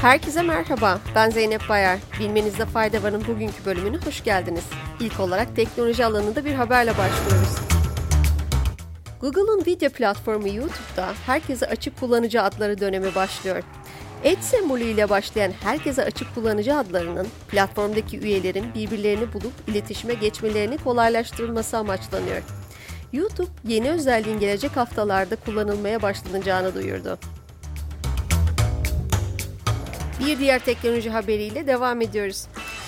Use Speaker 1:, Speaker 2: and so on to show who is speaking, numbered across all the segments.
Speaker 1: Herkese merhaba, ben Zeynep Bayar. Bilmenizde fayda varın bugünkü bölümüne hoş geldiniz. İlk olarak teknoloji alanında bir haberle başlıyoruz. Google'un video platformu YouTube'da herkese açık kullanıcı adları dönemi başlıyor. Et sembolü ile başlayan herkese açık kullanıcı adlarının platformdaki üyelerin birbirlerini bulup iletişime geçmelerini kolaylaştırılması amaçlanıyor. YouTube yeni özelliğin gelecek haftalarda kullanılmaya başlanacağını duyurdu. Bir diğer teknoloji haberiyle devam ediyoruz.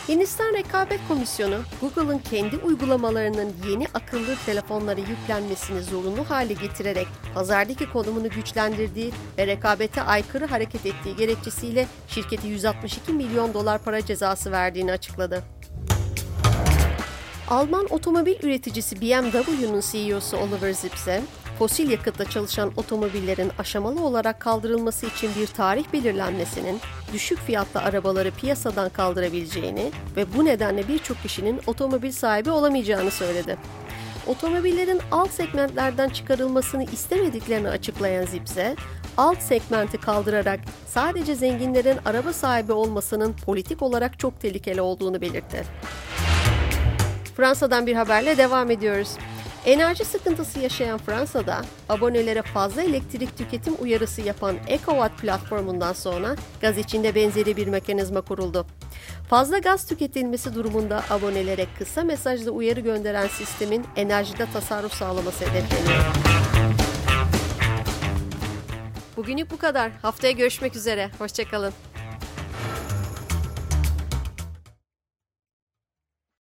Speaker 1: Hindistan Rekabet Komisyonu, Google'ın kendi uygulamalarının yeni akıllı telefonlara yüklenmesini zorunlu hale getirerek pazardaki konumunu güçlendirdiği ve rekabete aykırı hareket ettiği gerekçesiyle şirketi 162 milyon dolar para cezası verdiğini açıkladı. Alman otomobil üreticisi BMW'nun CEO'su Oliver Zipse, fosil yakıtla çalışan otomobillerin aşamalı olarak kaldırılması için bir tarih belirlenmesinin düşük fiyatlı arabaları piyasadan kaldırabileceğini ve bu nedenle birçok kişinin otomobil sahibi olamayacağını söyledi. Otomobillerin alt segmentlerden çıkarılmasını istemediklerini açıklayan Zipse, alt segmenti kaldırarak sadece zenginlerin araba sahibi olmasının politik olarak çok tehlikeli olduğunu belirtti. Fransa'dan bir haberle devam ediyoruz. Enerji sıkıntısı yaşayan Fransa'da abonelere fazla elektrik tüketim uyarısı yapan EcoWatt platformundan sonra gaz içinde benzeri bir mekanizma kuruldu. Fazla gaz tüketilmesi durumunda abonelere kısa mesajlı uyarı gönderen sistemin enerjide tasarruf sağlaması hedefleniyor. Bugünlük bu kadar. Haftaya görüşmek üzere. Hoşçakalın.